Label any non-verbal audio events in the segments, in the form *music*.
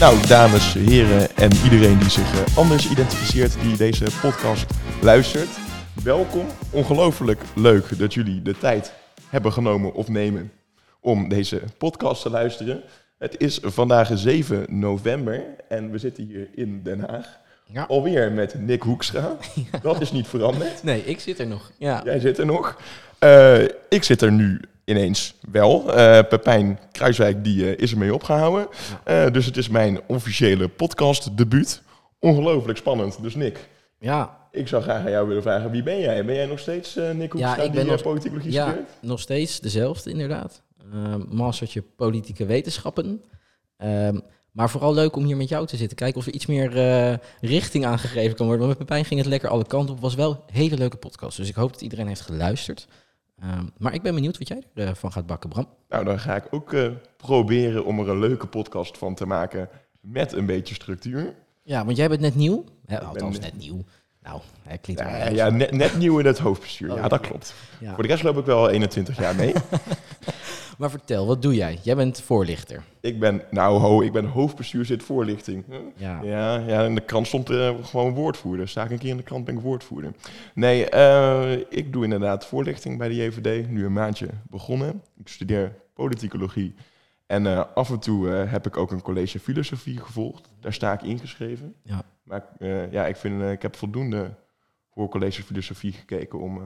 Nou, dames, heren en iedereen die zich eh, anders identificeert, die deze podcast luistert. Welkom. Ongelooflijk leuk dat jullie de tijd hebben genomen of nemen om deze podcast te luisteren. Het is vandaag 7 november en we zitten hier in Den Haag. Ja. Alweer met Nick Hoekstra. *laughs* Dat is niet veranderd. Nee, ik zit er nog. Ja. Jij zit er nog. Eh, ik zit er nu ineens wel. Eh Pepijn Kruiswijk die, eh, is ermee opgehouden. Eh, dus het is mijn officiële podcast debuut. Ongelooflijk spannend. Dus Nick, Ja, ik zou graag aan jou willen vragen. Wie ben jij? Ben jij nog steeds eh, Nick Hoekstra ik ben die nog- politicologie ja studeert? nog steeds dezelfde inderdaad. Ehm mastertje politieke wetenschappen. Ehm, maar vooral leuk om hier met jou te zitten. Kijken of er iets meer richting aangegeven kan worden. Want met Pepijn ging het lekker alle kanten op. was wel een hele leuke podcast. Dus ik hoop dat iedereen heeft geluisterd. Ehm, maar ik ben benieuwd wat jij ervan gaat bakken, Bram. Nou, dan ga ik ook eh, proberen om er een leuke podcast van te maken met een beetje structuur. Ja, want jij bent net nieuw. Hè, althans, ben- net nieuw. Nou, hij klinkt wel Ja, net, net nieuw in het hoofdbestuur. Oh, ja, dat klopt. Ja. Voor de rest loop ik wel 21 jaar mee. *laughs* Maar vertel, wat doe jij? Jij bent voorlichter. ik ben, nou ho, ik ben hoofdbestuurzit voorlichting. Ja. Ja, ja, in de krant stond er gewoon woordvoerder. Sta ik een keer in de krant, ben ik woordvoerder. Nee, eh, ik doe inderdaad voorlichting bij de JVD. Nu een maandje begonnen. Ik studeer politicologie. En eh, af en toe eh, heb ik ook een college filosofie gevolgd. Daar sta ik ingeschreven. Ja. Maar eh, ja, ik, vind, eh, ik heb voldoende voor college filosofie gekeken om eh,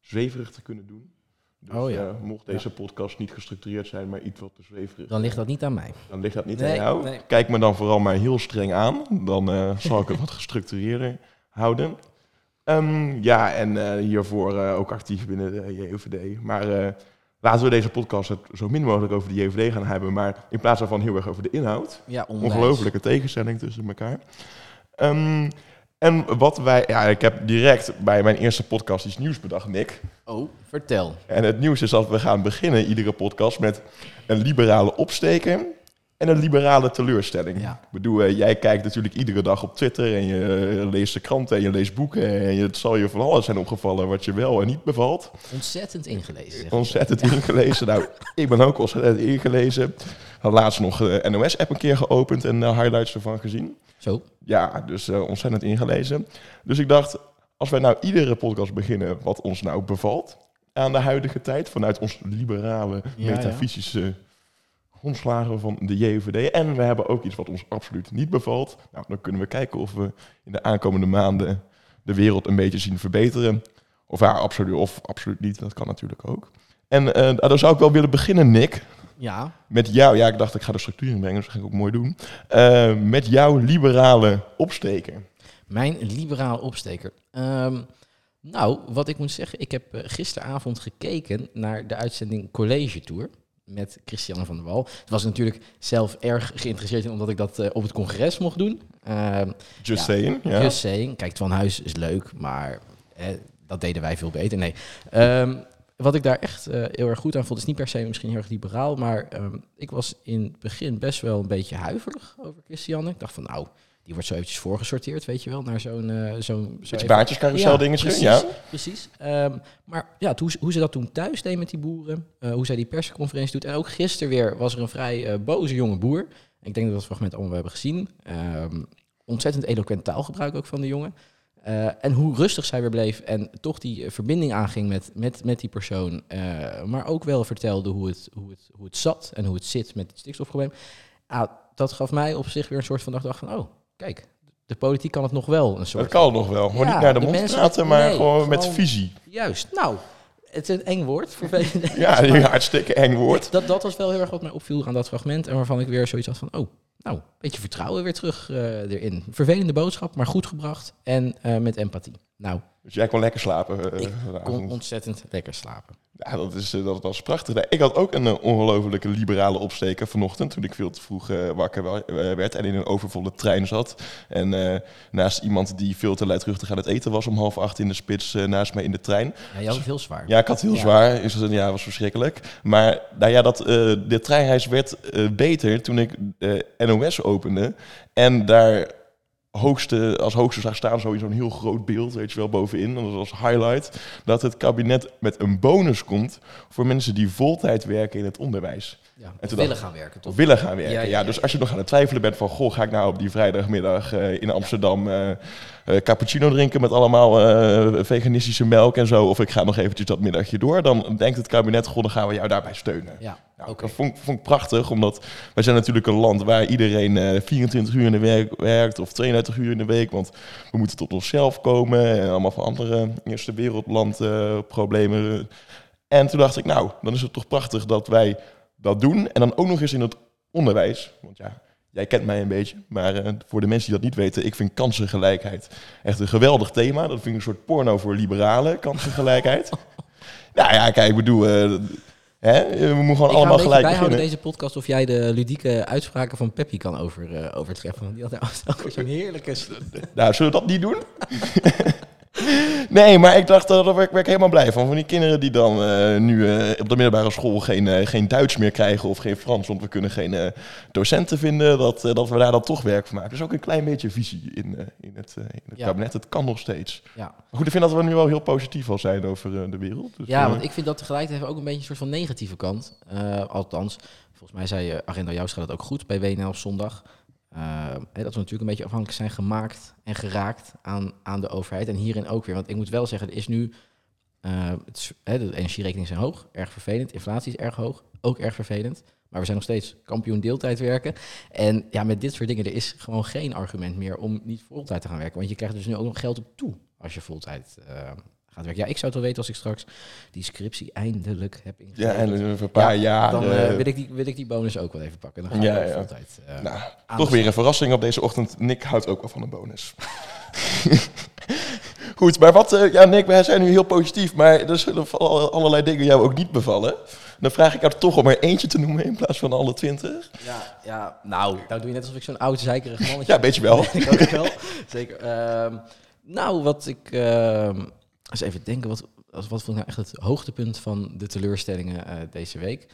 zweverig te kunnen doen. Dus Oh ja. eh, mocht deze podcast niet gestructureerd zijn, maar iets wat te zweverig, Dan ligt dat niet aan mij. dan ligt dat niet Nee, aan jou. nee. Kijk me dan vooral maar heel streng aan. Dan eh, *laughs* zal ik het wat gestructureerder houden. Ehm, ja, en eh, hiervoor eh, ook actief binnen de JVD. Maar eh, laten we deze podcast het zo min mogelijk over de JVD gaan hebben. Maar in plaats daarvan heel erg over de inhoud. Ja, onwijs. Ongelofelijke tegenstelling tussen elkaar. Ehm, en wat wij... Ja, ik heb direct bij mijn eerste podcast iets nieuws bedacht, Nick. Oh, vertel. En het nieuws is dat we gaan beginnen, iedere podcast, met een liberale opsteker en een liberale teleurstelling. Ja. Ik bedoel, eh, jij kijkt natuurlijk iedere dag op Twitter en je eh, leest de kranten en je leest boeken. En je- het zal je van alles zijn opgevallen wat je wel en niet bevalt. Ontzettend ingelezen. Ontzettend ingelezen. Nou, *laughs* ik ben ook ontzettend ingelezen. Had laatst nog de NOS-app een keer geopend en de highlights ervan gezien. Zo. Ja, dus eh, ontzettend ingelezen. Dus ik dacht, als wij nou iedere podcast beginnen wat ons nou bevalt aan de huidige tijd, vanuit ons liberale, Ja, metafysische grondslagen van de JVD. En we hebben ook iets wat ons absoluut niet bevalt. Nou, dan kunnen we kijken of we in de aankomende maanden de wereld een beetje zien verbeteren. Of ja, absoluut, of absoluut niet, dat kan natuurlijk ook. En eh dan zou ik wel willen beginnen, Nick, Ja. met jou, ja, ik dacht ik ga de structuur inbrengen, dus dat ga ik ook mooi doen. Eh, met jouw liberale opsteker. Mijn liberale opsteker. Ehm, nou, wat ik moet zeggen, ik heb eh, gisteravond gekeken naar de uitzending College Tour met Christiane van der Wal. Ik was natuurlijk zelf erg geïnteresseerd in, omdat ik dat eh, op het congres mocht doen. Ehm Just Ja, saying. Ja. Just saying. Kijk, Van Huis is leuk, maar eh, dat deden wij veel beter. Nee. Ehm, wat ik daar echt eh, heel erg goed aan vond, is niet per se misschien heel erg liberaal, maar ehm, ik was in het begin best wel een beetje huiverig over Christiane. Ik dacht van, nou, die wordt zo eventjes voorgesorteerd, weet je wel, naar zo'n... eh zo'n zo Beetje baantjescarousel dingetje. precies, Ja. precies. Ehm, maar ja, hoe, hoe ze dat toen thuis deed met die boeren, eh, hoe zij die persconferentie doet. En ook gisteren weer was er een vrij eh, boze jonge boer. Ik denk dat we dat fragment allemaal hebben gezien. Ehm, ontzettend eloquent taalgebruik ook van de jongen. En hoe rustig zij weer bleef en toch die verbinding aanging met, met, met die persoon. maar ook wel vertelde hoe het, hoe, het, hoe het zat en hoe het zit met het stikstofprobleem. Ah, dat gaf mij op zich weer een soort van dag van, oh, kijk, de politiek kan het nog wel een soort Dat kan nog wel. Maar Ja, niet naar de, de mond mensen- praten, maar nee, gewoon met gewoon- visie. Juist. Nou, het is een eng woord voor. *laughs* Ja, een hartstikke eng woord. Dat, dat was wel heel erg wat mij opviel aan dat fragment. En waarvan ik weer zoiets had van, oh, nou, een beetje vertrouwen weer terug eh, erin. Vervelende boodschap, maar goed gebracht. En eh, met empathie. Nou, Dus jij kon lekker slapen. eh, ik kon ontzettend lekker slapen. Ja, dat, is, eh, dat was prachtig. Ik had ook een eh, ongelofelijke liberale opsteker vanochtend, toen ik veel te vroeg wakker wa- werd en in een overvolle trein zat. En naast iemand die veel te luidruchtig aan het eten was om half acht in de spits naast mij in de trein. Ja, je had het heel zwaar. Ja, ik had het heel Ja. zwaar. Is het, ja, was verschrikkelijk. Maar nou ja, dat, de treinreis werd beter toen ik NOS opende. En daar hoogste, als hoogste zag staan sowieso een heel groot beeld, weet je wel, bovenin. Dat als highlight. Dat het kabinet met een bonus komt voor mensen die voltijd werken in het onderwijs. Ja, En toen willen dacht- gaan werken, toch? Willen gaan werken. Ja, Ja, ja, ja, dus als je nog aan het twijfelen bent van... Goh, ga ik nou op die vrijdagmiddag eh, in Amsterdam eh, eh, cappuccino drinken... met allemaal veganistische melk en zo... of ik ga nog eventjes dat middagje door... dan denkt het kabinet, goh, dan gaan we jou daarbij steunen. Ja, Nou, oké. Dat vond, ik- vond ik prachtig, omdat wij zijn natuurlijk een land waar iedereen eh 24 uur in de week werkt of 32 uur in de week, want we moeten tot onszelf komen en allemaal van andere eerste wereldland problemen. En toen dacht ik, nou, dan is het toch prachtig dat wij dat doen en dan ook nog eens in het onderwijs, want ja. Jij kent mij een beetje, maar eh, voor de mensen die dat niet weten, ik vind kansengelijkheid echt een geweldig thema. Dat vind ik een soort porno voor liberalen, kansengelijkheid. *laughs* nou ja, kijk, ik bedoel, eh, hè, we moeten gewoon Ik allemaal een gelijk bijhouden beginnen. deze podcast of jij de ludieke uitspraken van Peppy kan over, eh, overtreffen. Want die had weer *laughs* zo'n heerlijke... Nou, zullen we dat niet doen? *laughs* nee, maar ik dacht, uh, daar werd, ik helemaal blij van. Van die kinderen die dan eh, nu eh, op de middelbare school geen, eh, geen Duits meer krijgen of geen Frans, want we kunnen geen eh, docenten vinden, dat, eh, dat we daar dan toch werk van maken. Dus ook een klein beetje visie in, eh, in het, eh, in het Ja. kabinet. Het kan nog steeds. Ja. Maar goed, ik vind dat we nu wel heel positief al zijn over eh, de wereld. Dus, Ja, eh, want ik vind dat tegelijkertijd ook een beetje een soort van negatieve kant. Eh, althans, volgens mij zei eh, Agenda Joustra dat ook goed bij WNL op zondag. Eh, hè, dat we natuurlijk een beetje afhankelijk zijn gemaakt en geraakt aan, aan de overheid. En hierin ook weer. Want ik moet wel zeggen, er is nu... eh, het de energierekeningen zijn hoog, erg vervelend. Inflatie is erg hoog, ook erg vervelend. Maar we zijn nog steeds kampioen deeltijd werken. En ja, met dit soort dingen, er is gewoon geen argument meer om niet voltijd te gaan werken. Want je krijgt dus nu ook nog geld op toe als je voltijd eh, gaat werken. Ja, ik zou het wel weten als ik straks die scriptie eindelijk heb ingegeven. ja, en een paar Ja, jaar. dan eh, eh, wil, ik die, wil ik die bonus ook wel even pakken. Dan ga Ja, ik ook ja. nou, aan toch weer een verrassing op deze ochtend. Nick houdt ook wel van een bonus. *laughs* Goed, maar wat, ja Nick, wij zijn nu heel positief, maar er zullen al- allerlei dingen jou ook niet bevallen. Dan vraag ik jou toch om er eentje te noemen in plaats van alle twintig. Ja, ja, nou, nou doe je net alsof ik zo'n oud zeikerig mannetje Ja, weet je wel. *laughs* ik ook wel. Zeker. Ehm, nou, wat ik... eens even denken, wat, wat vond ik nou echt het hoogtepunt van de teleurstellingen eh, deze week?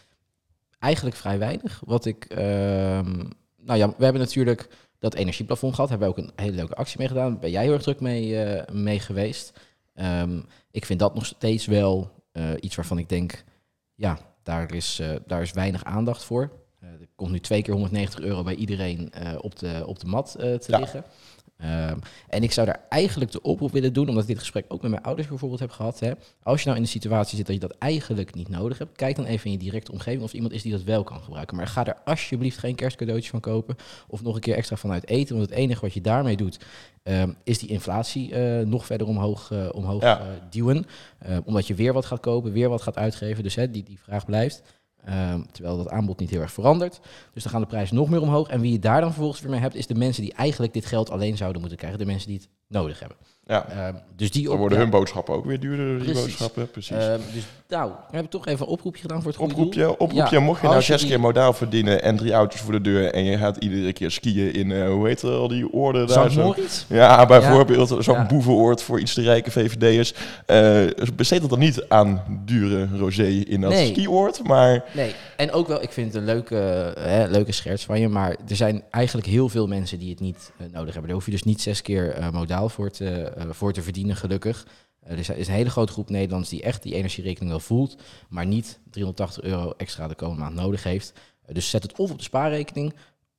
Eigenlijk vrij weinig. Wat ik... ehm, nou ja, we hebben natuurlijk dat energieplafond gehad. Hebben we ook een hele leuke actie mee gedaan. Ben jij heel erg druk mee, eh, mee geweest. Ehm, ik vind dat nog steeds wel eh, iets waarvan ik denk... Ja, daar is, daar is weinig aandacht voor. Er komt nu twee keer 190 euro bij iedereen op, de, op de mat te Ja. liggen. Ehm, en ik zou daar eigenlijk de oproep willen doen, omdat ik dit gesprek ook met mijn ouders bijvoorbeeld heb gehad. Hè. Als je nou in de situatie zit dat je dat eigenlijk niet nodig hebt, kijk dan even in je directe omgeving of er iemand is die dat wel kan gebruiken. Maar ga er alsjeblieft geen kerstcadeautjes van kopen of nog een keer extra vanuit eten. Want het enige wat je daarmee doet, ehm, is die inflatie eh, nog verder omhoog, eh, omhoog Ja. eh, duwen. Eh, omdat je weer wat gaat kopen, weer wat gaat uitgeven. Dus hè, die, die vraag blijft. Ehm, terwijl dat aanbod niet heel erg verandert. Dus dan gaan de prijzen nog meer omhoog. En wie je daar dan vervolgens weer mee hebt, is de mensen die eigenlijk dit geld alleen zouden moeten krijgen. De mensen die het nodig hebben. Ja, Ehm, dus die dan worden hun boodschappen ook weer duurder, die boodschappen. Precies. ehm, dus nou, we hebben toch even een oproepje gedaan voor het goede doel. Oproepje, oproepje. Ja, mocht je nou je zes keer modaal verdienen en drie auto's voor de deur en je gaat iedere keer skiën in, eh, hoe heet het, al die oorden daar zo. Ja, bijvoorbeeld zo'n Ja. boevenoord voor iets te rijke VVD'ers. Eh besteed het dan niet aan dure rosé in dat Nee. skioord, maar Nee, en ook wel, ik vind het een leuke, eh, hè, leuke scherts van je, maar er zijn eigenlijk heel veel mensen die het niet nodig hebben. Daar hoef je dus niet zes keer modaal voor te, voor te verdienen, gelukkig. Eh, er is- een hele grote groep Nederlanders die echt die energierekening wel voelt, maar niet 380 euro extra de komende maand nodig heeft. Eh, dus zet het of op de spaarrekening,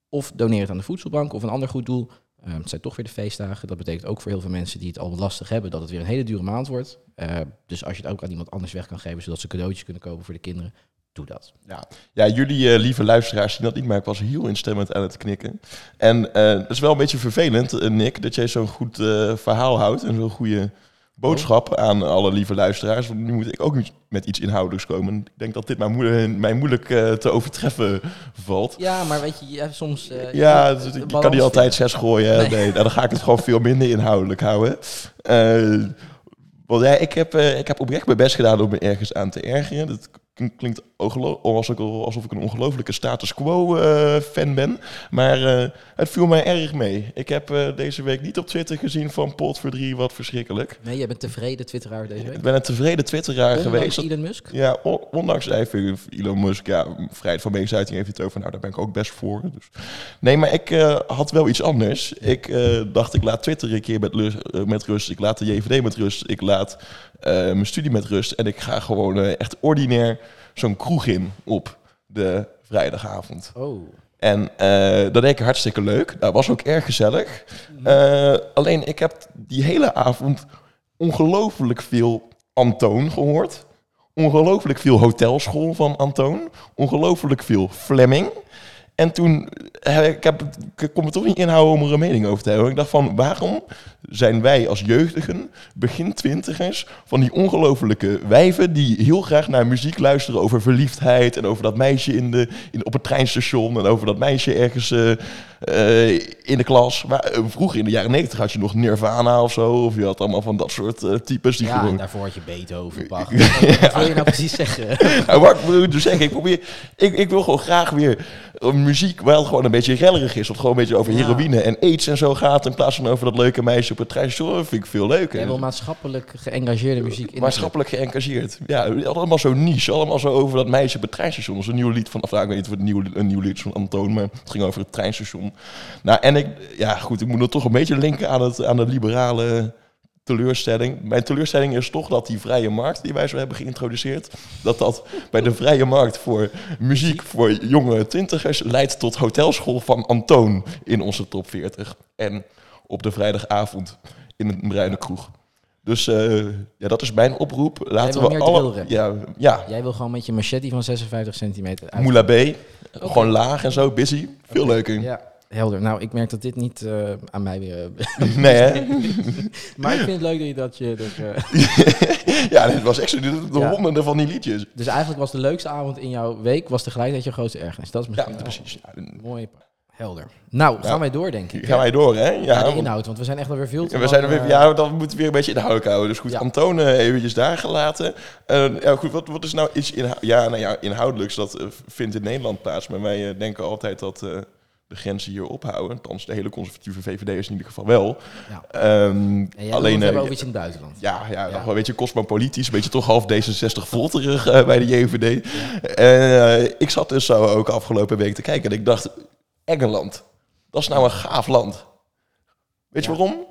of doneer het aan de voedselbank of een ander goed doel. Eh, het zijn toch weer de feestdagen. Dat betekent ook voor heel veel mensen die het al lastig hebben, dat het weer een hele dure maand wordt. Eh, dus als je het ook aan iemand anders weg kan geven, zodat ze cadeautjes kunnen kopen voor de kinderen, doe dat. ja, jullie eh, lieve luisteraars zien dat niet, maar ik was heel instemmend aan het knikken. En eh het is wel een beetje vervelend, eh, Nick, dat jij zo'n goed verhaal houdt en zo'n goede boodschap aan alle lieve luisteraars. Want nu moet ik ook met iets inhoudelijks komen. Ik denk dat dit mij, moe- mij moeilijk te overtreffen valt. Ja, maar weet je, soms... eh, Ja, je de kan niet altijd zes gooien. Nee, Nee. nou, dan ga ik het gewoon veel minder inhoudelijk houden. Want ja, ik heb, ik heb oprecht mijn best gedaan om me ergens aan te ergeren. Dat klinkt alsof ik, een ongelofelijke status quo eh, fan ben. Maar eh, het viel mij erg mee. Ik heb eh, deze week niet op Twitter gezien van pot voor drie, wat verschrikkelijk. Nee, jij bent tevreden twitteraar deze week? Ik ben een tevreden twitteraar Ondanks geweest. Elon Musk? Ja, on- ondanks even Elon Musk, ja, vrijheid van meningsuiting heeft het over. Nou, daar ben ik ook best voor. Dus. Nee, maar ik had wel iets anders. Ik dacht, ik laat Twitter een keer met, met rust. Ik laat de JVD met rust. Ik laat mijn studie met rust. En ik ga gewoon eh, echt ordinair zo'n kroeg in op de vrijdagavond. Oh. En eh, dat deed ik hartstikke leuk. Dat was ook erg gezellig. Eh, alleen ik heb die hele avond ongelooflijk veel Antoon gehoord. Ongelooflijk veel hotelschool van Antoon. Ongelooflijk veel Fleming. En toen, eh, ik, heb, ik kon me toch niet inhouden om er een mening over te hebben. Ik dacht van, waarom zijn wij als jeugdigen, begin twintigers, van die ongelofelijke wijven die heel graag naar muziek luisteren over verliefdheid en over dat meisje in de, in, op het treinstation en over dat meisje ergens eh, eh, in de klas. Maar, eh, vroeger in de jaren negentig had je nog Nirvana of zo, of je had allemaal van dat soort eh, types die Ja, en gewoon... daarvoor had je Beethoven, *laughs* Bach. Wat wil je nou precies zeggen? *laughs* Nou, wat ik bedoel te zeggen, ik, probeer, ik, ik wil gewoon graag weer muziek wel gewoon een beetje rellerig is. Wat gewoon een beetje over Ja. heroïne en aids en zo gaat. In plaats van over dat leuke meisje op het treinstation. Dat vind ik veel leuker. Jij wil maatschappelijk geëngageerde muziek in. Maatschappelijk geëngageerd. Ja, allemaal zo niche. Allemaal zo over dat meisje op het treinstation. Dat is een nieuw lied van... Of, nou, ik weet niet of het een nieuw, een nieuw lied van Antoon. Maar het ging over het treinstation. Nou, en ik... Ja, goed. Ik moet het toch een beetje linken aan, het, aan de liberale teleurstelling. Mijn teleurstelling is toch dat die vrije markt die wij zo hebben geïntroduceerd... dat dat bij de vrije markt voor muziek voor jonge twintigers... leidt tot hotelschool van Antoon in onze top 40. En op de vrijdagavond in een bruine kroeg. Dus eh, ja, dat is mijn oproep. Laten wil we alle... Ja, ja, Jij wil gewoon met je machete van 56 centimeter uit. Moula B. Gewoon laag en zo, busy. Veel Oké, leuker. Ja, helder. Nou, ik merk dat dit niet eh, aan mij weer... Nee, hè? *laughs* maar ik vind het leuk dat je dat je... eh, *laughs* ja, dit was echt zo, de, de Ja. honderden van die liedjes. dus eigenlijk was de leukste avond in jouw week... was tegelijkertijd je grootste ergnis. Dat is misschien precies. Ja, mooi. Helder. Nou, gaan Ja. wij door, denk ik. gaan wij door, hè? Ja, Ja, de want- inhoud, want we zijn echt alweer veel te we zijn er weer, eh, ja, dan moeten we weer een beetje in de houk houden. Dus goed, Ja. Eh, eventjes daar gelaten. Eh, ja, goed, wat, wat is nou iets inhou- ja, nou ja, inhoudelijks? Dat eh, vindt in Nederland plaats. Maar wij eh, denken altijd dat eh, de grenzen hier ophouden. Althans, de hele conservatieve VVD is in ieder geval wel. Ja. En jij wil alleen, het eh, hebben iets in het buitenland. Ja, ja, Ja. nog wel een beetje cosmopolitisch, een beetje toch half D66 volterig eh, bij de JVD. Eh, ik zat dus zo ook afgelopen week te kijken en ik dacht, Engeland, dat is nou een gaaf land. Weet je Ja. waarom?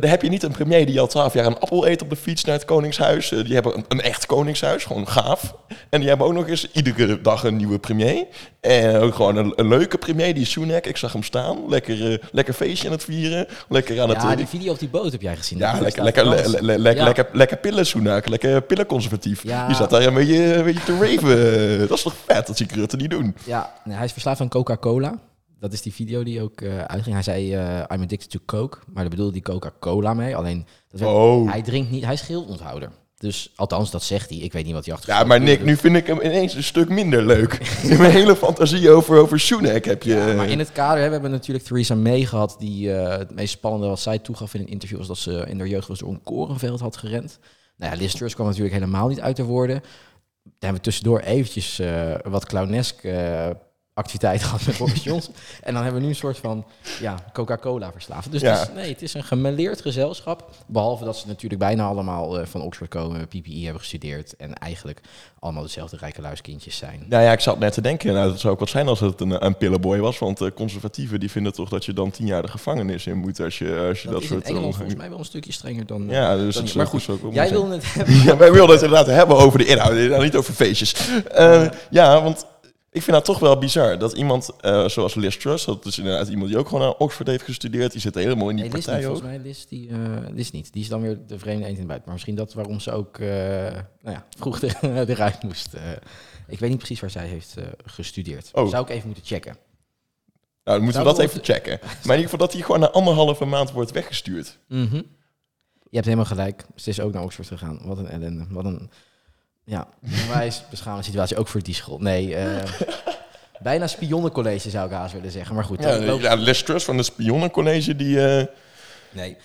Daar heb je niet een premier die al twaalf jaar een appel eet op de fiets naar het Koningshuis. Eh, Die hebben een, een echt Koningshuis, gewoon gaaf. En die hebben ook nog eens iedere dag een nieuwe premier. En ook gewoon een, een leuke premier, die Sunak. Ik zag hem staan. Lekker, eh, lekker feestje aan het vieren. Lekker aan het... Ja, eh, die video op die boot heb jij gezien. ja, lekker, lekker, Frans. le- le- le- Ja. lekker, lekker pillen Soenak, lekker pillenconservatief. Ja. Die zat daar een beetje, een beetje te raven. Dat is toch vet, dat zie ik Rutte niet doen. Ja, nee, hij is verslaafd aan Coca-Cola. Dat is die video die ook eh, uitging. Hij zei, eh, I'm addicted to Coke. Maar daar bedoelde hij Coca-Cola mee. Alleen, dat werd- Oh. hij drinkt niet, hij is geelonthouder. Dus althans, dat zegt hij. Ik weet niet wat hij achter Ja, maar Nick, nu vind ik hem ineens een stuk minder leuk. *laughs* In mijn hele fantasie over, over Soenak heb je... Ja, maar in het kader, hè, we hebben natuurlijk Theresa May gehad, die eh, het meest spannende wat zij toegaf in een interview was dat ze in haar jeugd was door een korenveld had gerend. Nou ja, Liz Truss kwam natuurlijk helemaal niet uit de woorden. Dan hebben we tussendoor eventjes eh, wat clownesk eh, activiteit *laughs* gehad met Boris Johnson. En dan hebben we nu een soort van ja, Coca-Cola verslaafd. Dus Ja. het is, nee, het is een gemêleerd gezelschap. Behalve dat ze natuurlijk bijna allemaal eh, van Oxford komen, PPE hebben gestudeerd. En eigenlijk allemaal dezelfde rijke luiskindjes zijn. Nou ja, ik zat net te denken, nou, dat zou ook wat zijn als het een, een pillenboy was. Want eh, conservatieven die vinden toch dat je dan tien jaar de gevangenis in moet als je, als je Dat, soort... in Engeland volgens mij wel een stukje strenger dan... eh, Ja, dus dan Maar goed, ook Jij wilde het hebben. *laughs* Ja, wij wilden het inderdaad hebben over de inhoud, inderdaad niet over feestjes. Eh, ja, want ik vind dat toch wel bizar. Dat iemand eh, zoals Liz Truss, dat is inderdaad iemand die ook gewoon aan Oxford heeft gestudeerd, die zit helemaal in die Nee, Liz niet, partij ook. volgens mij Liz, die, eh, Liz niet. Die is dan weer de vreemde eend in het buiten. Maar misschien dat waarom ze ook eh, nou ja, vroeg er- *laughs* eruit moest. ik weet niet precies waar zij heeft gestudeerd. Oh. Zou ik even moeten checken. Nou, dan moeten we dat even checken. *laughs* Maar in ieder geval dat hij gewoon na anderhalve maand wordt weggestuurd. Mhm. Je hebt helemaal gelijk. Ze is ook naar Oxford gegaan. Wat een ellende. Wat een ja, onwijs beschamende situatie. Ook voor die school. Nee, eh, *laughs* bijna spionnencollege zou ik haast willen zeggen. Maar goed. Ja, dat loopt- ja, Les Truss van het Spionnencollege, die... eh, Nee.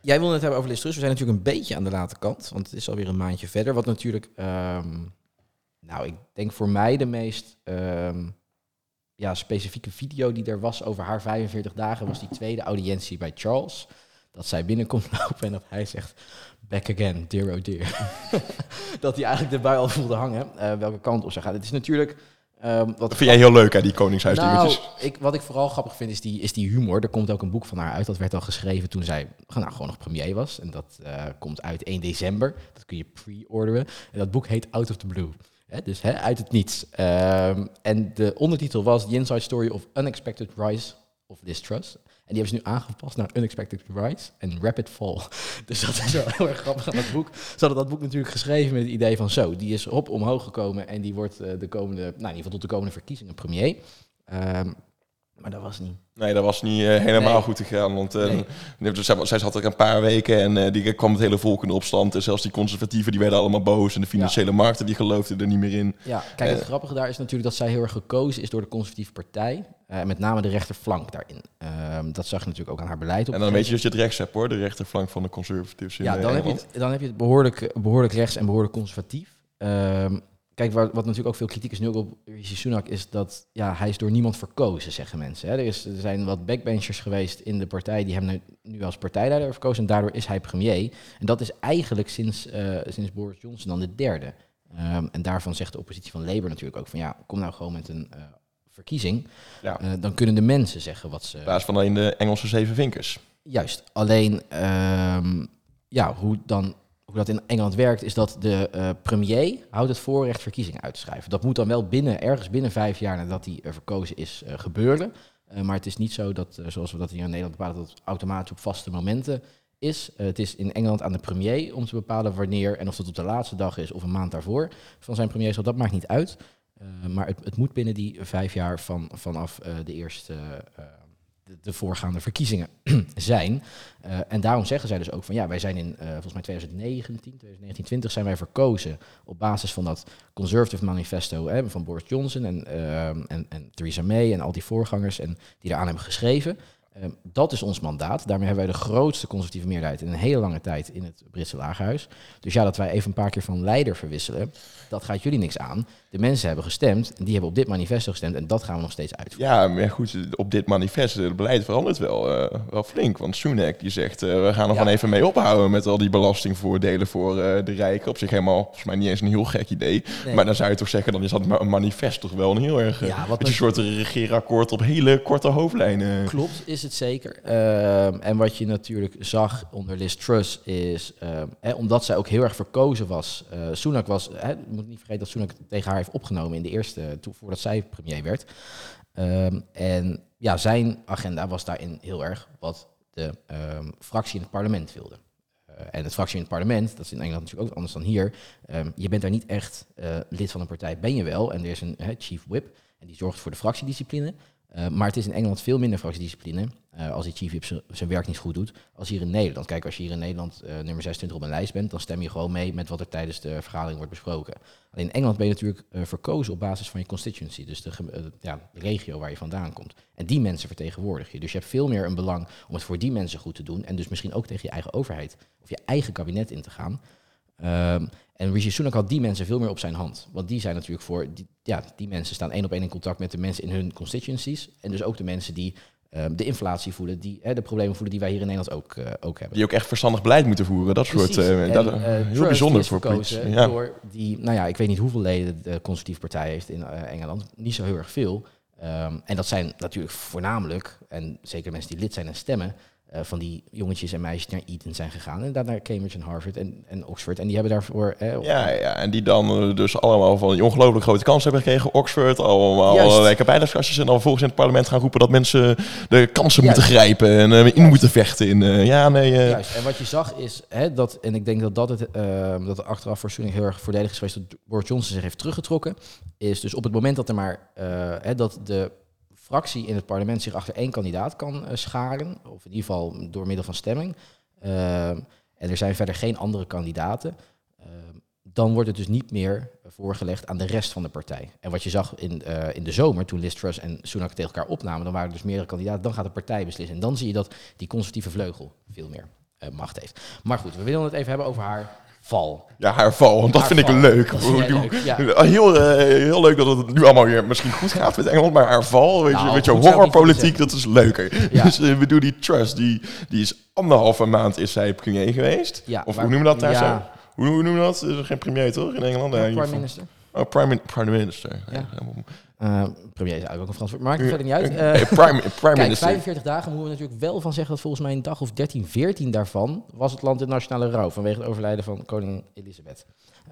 Jij wilde het hebben over Liz Truss. We zijn natuurlijk een beetje aan de late kant, want het is alweer een maandje verder. Wat natuurlijk, ehm, nou, ik denk voor mij de meest ehm, ja, specifieke video die er was over haar 45 dagen, was die tweede audiëntie bij Charles. Dat zij binnenkomt *laughs* lopen en dat hij zegt, back again, dear oh dear. *laughs* dat hij eigenlijk bui al voelde hangen, eh, welke kant op ze gaat. Het is natuurlijk... ehm, wat dat vind jij heel leuk, hè, die koningshuisdingetjes. nou, ik, wat ik vooral grappig vind is die, is die humor. Er komt ook een boek van haar uit. Dat werd al geschreven toen zij nou, gewoon nog premier was. En dat eh, komt uit 1 december. Dat kun je pre-orderen. En dat boek heet Out of the Blue. Hè, dus hè, uit het niets. Ehm, en de ondertitel was The Inside Story of Unexpected Rise of Distrust. En die hebben ze nu aangepast naar Unexpected Rise en Rapid Fall. *laughs* Dus dat is wel heel erg grappig aan dat boek. Ze hadden dat boek natuurlijk geschreven met het idee van zo, die is op omhoog gekomen en die wordt eh, de komende, nou in ieder geval tot de komende verkiezingen premier. Ehm, maar dat was niet. Nee, dat was niet eh, helemaal Nee. goed gegaan. Want eh, Nee. dus zij, zij zat er een paar weken en eh, die kwam het hele volk in opstand. En zelfs die conservatieven die werden allemaal boos. En de financiële markten die geloofden er niet meer in. Ja, kijk, het grappige daar is natuurlijk dat zij heel erg gekozen is door de conservatieve partij. eh, met name de rechterflank daarin. Ehm, dat zag je natuurlijk ook aan haar beleid. Op En dan weet je dat je het rechts hebt hoor, de rechterflank van de conservatives in Ja, dan heb, je het, dan heb je het behoorlijk, behoorlijk rechts en behoorlijk conservatief. Ehm, kijk, waar, wat natuurlijk ook veel kritiek is nu ook op Rishi Sunak, is dat ja, hij is door niemand verkozen, zeggen mensen. Hè. Er, is, er zijn wat backbenchers geweest in de partij die hem nu, nu als partijleider verkozen en daardoor is hij premier. En dat is eigenlijk sinds, eh, sinds Boris Johnson dan de derde. Ehm, en daarvan zegt de oppositie van Labour natuurlijk ook van ja, kom nou gewoon met een eh, verkiezing. Ja. Eh, dan kunnen de mensen zeggen wat ze... Plaats van alleen de Engelse zeven vinkers. Juist. Alleen, ehm, ja, hoe, dan, hoe dat in Engeland werkt, is dat de eh, premier houdt het voorrecht verkiezingen uit te schrijven. Dat moet dan wel binnen, ergens binnen vijf jaar nadat hij eh, verkozen is, eh, gebeuren. Maar het is niet zo dat, zoals we dat hier in Nederland bepalen, dat het automatisch op vaste momenten is. Het is in Engeland aan de premier om te bepalen wanneer en of dat op de laatste dag is of een maand daarvoor van zijn premierschap. Dat maakt niet uit. Maar het, het moet binnen die vijf jaar van, vanaf de eerste, de, de voorgaande verkiezingen *clears throat* zijn. Eh, en daarom zeggen zij dus ook van ja, wij zijn in eh, volgens mij 2019, 2019, 20 zijn wij verkozen op basis van dat Conservative Manifesto van Boris Johnson en, ehm, en, en Theresa May en al die voorgangers en die daaraan hebben geschreven. Ehm, dat is ons mandaat. Daarmee hebben wij de grootste conservatieve meerderheid in een hele lange tijd in het Britse lagerhuis. Dus ja, dat wij even een paar keer van leider verwisselen, dat gaat jullie niks aan. De mensen hebben gestemd en die hebben op dit manifesto gestemd en dat gaan we nog steeds uitvoeren. Ja, maar goed, op dit manifest, het beleid verandert wel, eh, wel flink. Want Sunak die zegt, eh, we gaan er Ja. van even mee ophouden met al die belastingvoordelen voor eh, de rijken. Op zich helemaal, volgens mij niet eens een heel gek idee. Nee. Maar dan zou je toch zeggen, dan is dat een manifest toch wel een heel erg... Ja, wat met een soort regeerakkoord op hele korte hoofdlijnen. Klopt, is het zeker. Ehm, en wat je natuurlijk zag onder Liz Truss is, ehm, omdat zij ook heel erg verkozen was. Sunak was, je moet niet vergeten dat Sunak tegen haar opgenomen in de eerste, toen, voordat zij premier werd. Ehm, en ja, zijn agenda was daarin heel erg wat de ehm, fractie in het parlement wilde. Eh, en het fractie in het parlement, dat is in Engeland natuurlijk ook anders dan hier. ehm, je bent daar niet echt eh, lid van een partij, ben je wel. En er is een chief whip en die zorgt voor de fractiediscipline. Eh, maar het is in Engeland veel minder fractiediscipline eh, als die chief zijn werk niet goed doet als hier in Nederland. Kijk, als je hier in Nederland eh, nummer 26 op een lijst bent, dan stem je gewoon mee met wat er tijdens de vergadering wordt besproken. Alleen in Engeland ben je natuurlijk verkozen op basis van je constituency, dus de, ja, de regio waar je vandaan komt. En die mensen vertegenwoordig je. Dus je hebt veel meer een belang om het voor die mensen goed te doen en dus misschien ook tegen je eigen overheid of je eigen kabinet in te gaan. Ehm, en Rishi Sunak had die mensen veel meer op zijn hand. Want die zijn natuurlijk voor, die, ja, die mensen staan één op één in contact met de mensen in hun constituencies. En dus ook de mensen die ehm, de inflatie voelen, die hè, de problemen voelen die wij hier in Nederland ook, eh, ook hebben. Die ook echt verstandig beleid moeten voeren. Dat soort... En, dat, eh, heel bijzonder voor politici. Ja. door die, nou ja, ik weet niet hoeveel leden de conservatieve partij heeft in Engeland. Niet zo heel erg veel. Ehm, en dat zijn natuurlijk voornamelijk, en zeker mensen die lid zijn en stemmen, eh, van die jongetjes en meisjes naar Eton zijn gegaan. En daarna Cambridge en Harvard en, en Oxford. En die hebben daarvoor... eh, Ja, ja, en die dan eh, dus allemaal van die ongelooflijk grote kans hebben gekregen. Oxford, allemaal Juist. allerlei bijleidskastjes. En dan vervolgens in het parlement gaan roepen dat mensen de kansen Juist. moeten grijpen en eh, in moeten vechten. In, eh, ja, nee. eh, Juist. En wat je zag is hè, dat, en ik denk dat dat het, ehm, dat er achteraf voor heel erg voordelig is geweest dat Boris Johnson zich heeft teruggetrokken, is dus op het moment dat er maar eh, hè, dat de fractie in het parlement zich achter één kandidaat kan eh, scharen, of in ieder geval door middel van stemming, ehm, en er zijn verder geen andere kandidaten, ehm, dan wordt het dus niet meer voorgelegd aan de rest van de partij. En wat je zag in, eh, in de zomer, toen Liz Truss en Sunak tegen elkaar opnamen, dan waren er dus meerdere kandidaten, dan gaat de partij beslissen. En dan zie je dat die conservatieve vleugel veel meer eh, macht heeft. Maar goed, we willen het even hebben over haar val. Ja, haar val, want dat Haar vind ik leuk. Dat Hoe- leuk, ja. Heel, eh, heel leuk dat het nu allemaal weer misschien goed gaat met Engeland, maar haar val, weet je, Nou, met je ik niet horrorpolitiek, dat is leuker. Ja. Dus eh, we doen die Trust, die, die is anderhalve maand is zij premier geweest. Ja, of maar- hoe noemen we dat daar ja. zo? Hoe, hoe noemen we dat? Er is geen premier toch in Engeland? Ieder prime minister. Oh, prime, prime minister. Ja. Uh, premier is eigenlijk ook een Frans woord, maakt het verder niet uit. Uh, prime, prime *laughs* kijk, minister. 45 dagen moeten we natuurlijk wel van zeggen dat volgens mij een dag of 13, 14 daarvan was het land in nationale rouw vanwege het overlijden van koningin Elisabeth.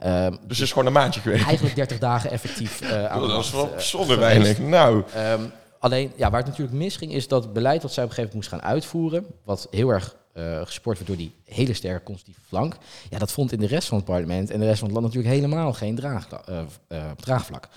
Um, dus het is gewoon een maandje geweest. Eigenlijk 30 dagen effectief uh, *laughs* aan Dat was wel bijzonder weinig. Nou. Um, alleen, ja, waar het natuurlijk misging is dat het beleid dat zij op een gegeven moment moest gaan uitvoeren, wat heel erg uh, gesport werd door die hele sterke conservatieve flank. Ja, dat vond in de rest van het parlement en de rest van het land natuurlijk helemaal geen draag, uh, uh, draagvlak.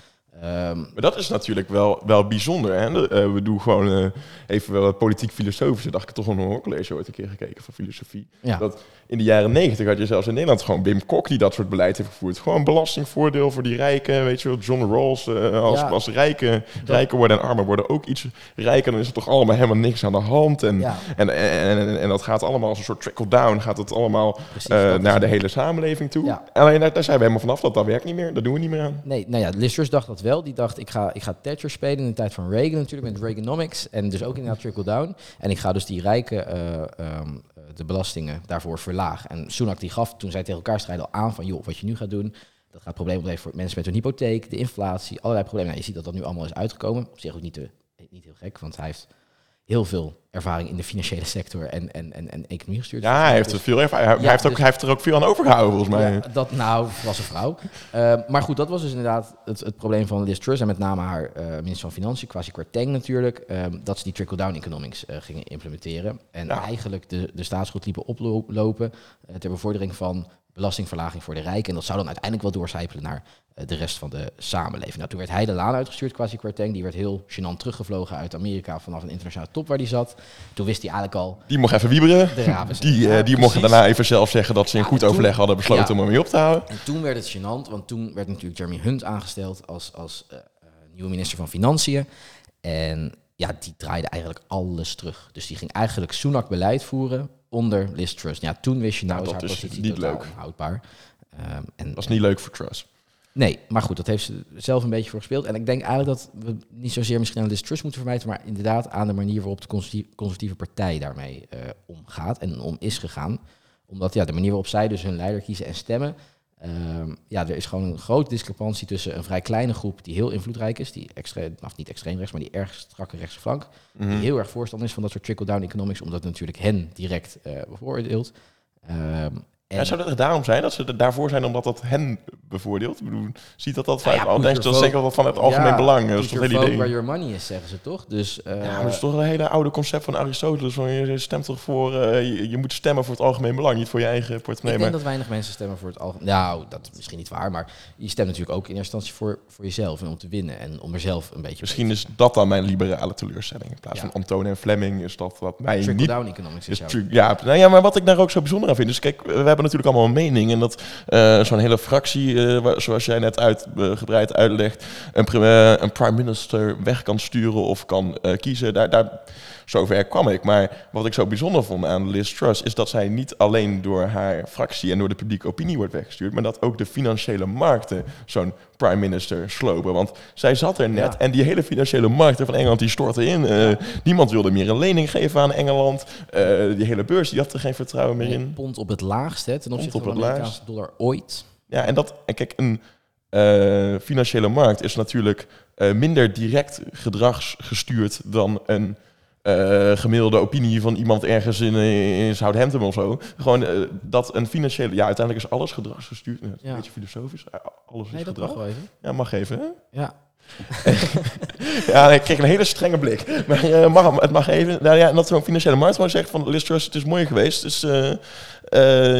Um, maar dat is natuurlijk wel, wel bijzonder. Hè? Uh, we doen gewoon uh, even wel politiek-filosofische. dacht ik toch een hoorcollege ooit een keer gekeken van filosofie. Ja. Dat in de jaren negentig had je zelfs in Nederland gewoon Wim Kok die dat soort beleid heeft gevoerd. Gewoon belastingvoordeel voor die rijken. Weet je wel, John Rawls. Uh, als, Ja. als rijken, worden en armer worden ook iets rijker, dan is er toch allemaal helemaal niks aan de hand. En, Ja. en, en, en, en dat gaat allemaal als een soort trickle-down. Gaat het allemaal Precies, eh, naar de hele samenleving toe. Alleen daar, daar zijn we helemaal vanaf. Dat dat werkt niet meer. Dat doen we niet meer aan. Nee, nou ja, Truss dacht dat wel. Die dacht, ik ga, ik ga Thatcher spelen in de tijd van Reagan natuurlijk, met Reaganomics. En dus ook inderdaad trickle-down. En ik ga dus die rijken eh, ehm, eh, de belastingen daarvoor verlagen. En Sunak die gaf, toen zij tegen elkaar strijden, al aan van, joh, wat je nu gaat doen, dat gaat problemen opleveren voor mensen met hun hypotheek, de inflatie, allerlei problemen. Nou, je ziet dat dat nu allemaal is uitgekomen. Op zich ook niet, te, niet heel gek, want hij heeft heel veel ervaring in de financiële sector en, en, en, en economie gestuurd. Ja, hij heeft, veel ervaring. Hij, Ja, heeft ook, dus- hij heeft er ook veel aan overgehouden, volgens mij. Ja, dat nou was een vrouw. Eh, maar goed, dat was dus inderdaad het, het probleem van Liz Truss en met name haar eh, minister van Financiën, Kwasi Kwarteng natuurlijk, ehm, dat ze die trickle-down economics eh, gingen implementeren. En Ja. eigenlijk de, de staatsschuld liepen oplopen ter bevordering van belastingverlaging voor de rijken. En dat zou dan uiteindelijk wel doorcijpelen naar eh, de rest van de samenleving. Nou, toen werd hij de laan uitgestuurd, Kwasi Kwarteng. Die werd heel gênant teruggevlogen uit Amerika vanaf een internationale top waar hij zat. Toen wist hij eigenlijk al Die mocht even wieberen. de. Die, eh, Ja, die mochten daarna even zelf zeggen dat ze in Ja, goed toen- overleg hadden besloten ja. om hem mee op te houden. En toen werd het gênant, want toen werd natuurlijk Jeremy Hunt aangesteld als, als eh, nieuwe minister van Financiën. En ja, die draaide eigenlijk alles terug. Dus die ging eigenlijk Sunak beleid voeren onder Liz Truss. Ja, toen wist je nou, Nou, dat haar is positie niet leuk. onhoudbaar. Ehm, en, Dat is niet leuk voor Truss. Nee, maar goed, dat heeft ze zelf een beetje voor gespeeld. En ik denk eigenlijk dat we niet zozeer misschien aan Liz Truss moeten verwijten, maar inderdaad aan de manier waarop de conservatieve, conservatieve partij daarmee eh, omgaat en om is gegaan. Omdat ja, de manier waarop zij dus hun leider kiezen en stemmen, ehm, ja, er is gewoon een grote discrepantie tussen een vrij kleine groep die heel invloedrijk is, die extreem, of niet extreem rechts, maar die erg strakke rechtse flank, Mhm. die heel erg voorstander is van dat soort trickle-down economics, omdat natuurlijk hen direct eh bevoordeelt. Ehm, en- En zou dat er daarom zijn dat ze er daarvoor zijn omdat dat hen bevoordeelt? Ik bedoel, ziet dat dat Nou vaak ja, al? Denk dat zeker wel van het algemeen Ja, belang? Dat put is toch hele idee? where your money is, zeggen ze toch? Dus, eh, Ja, maar dat is toch een hele oude concept van Aristoteles. Van je stemt toch voor, eh, je, je moet stemmen voor het algemeen belang, niet voor je eigen portemonnee. ik denk dat weinig mensen stemmen voor het algemeen. Nou, dat is misschien niet waar, maar je stemt natuurlijk ook in eerste instantie voor, voor jezelf en om te winnen en om er zelf een beetje. misschien is dat dan mijn liberale teleurstelling. In plaats Ja. van Antone en Fleming is dat wat mij niet trickle-down economics is ja, nou ja, maar wat ik daar ook zo bijzonder aan vind. Dus kijk, we hebben natuurlijk allemaal een mening. En dat eh, zo'n hele fractie, eh, zoals jij net uitgebreid uitlegt, een, eh, een prime minister weg kan sturen of kan eh, kiezen. Daar, daar, zover kwam ik. Maar wat ik zo bijzonder vond aan Liz Truss is dat zij niet alleen door haar fractie en door de publieke opinie wordt weggestuurd, maar dat ook de financiële markten zo'n prime minister slopen. Want zij zat er net Ja. en die hele financiële markten van Engeland die stortten in. Eh, Niemand wilde meer een lening geven aan Engeland. Eh, die hele beurs die had er geen vertrouwen meer in. pond op het laagst hè, ten opzichte op van de Amerikaanse dollar ooit. Ja, en dat, en kijk, een eh, financiële markt is natuurlijk minder direct gedragsgestuurd dan een eh, gemiddelde opinie van iemand ergens in, eh, in Southampton of zo. Gewoon eh, dat een financiële, ja, uiteindelijk is alles gedragsgestuurd. Ja, Een beetje filosofisch, eh, alles is Nee, dat gedrag. mag even. Ja, mag even. Hè? Ja, Ja, ik kreeg een hele strenge blik. Maar eh, mag, het mag even. Nou ja, en dat zo'n financiële markt gewoon zegt van Liz Truss, het is mooi geweest. Dus eh,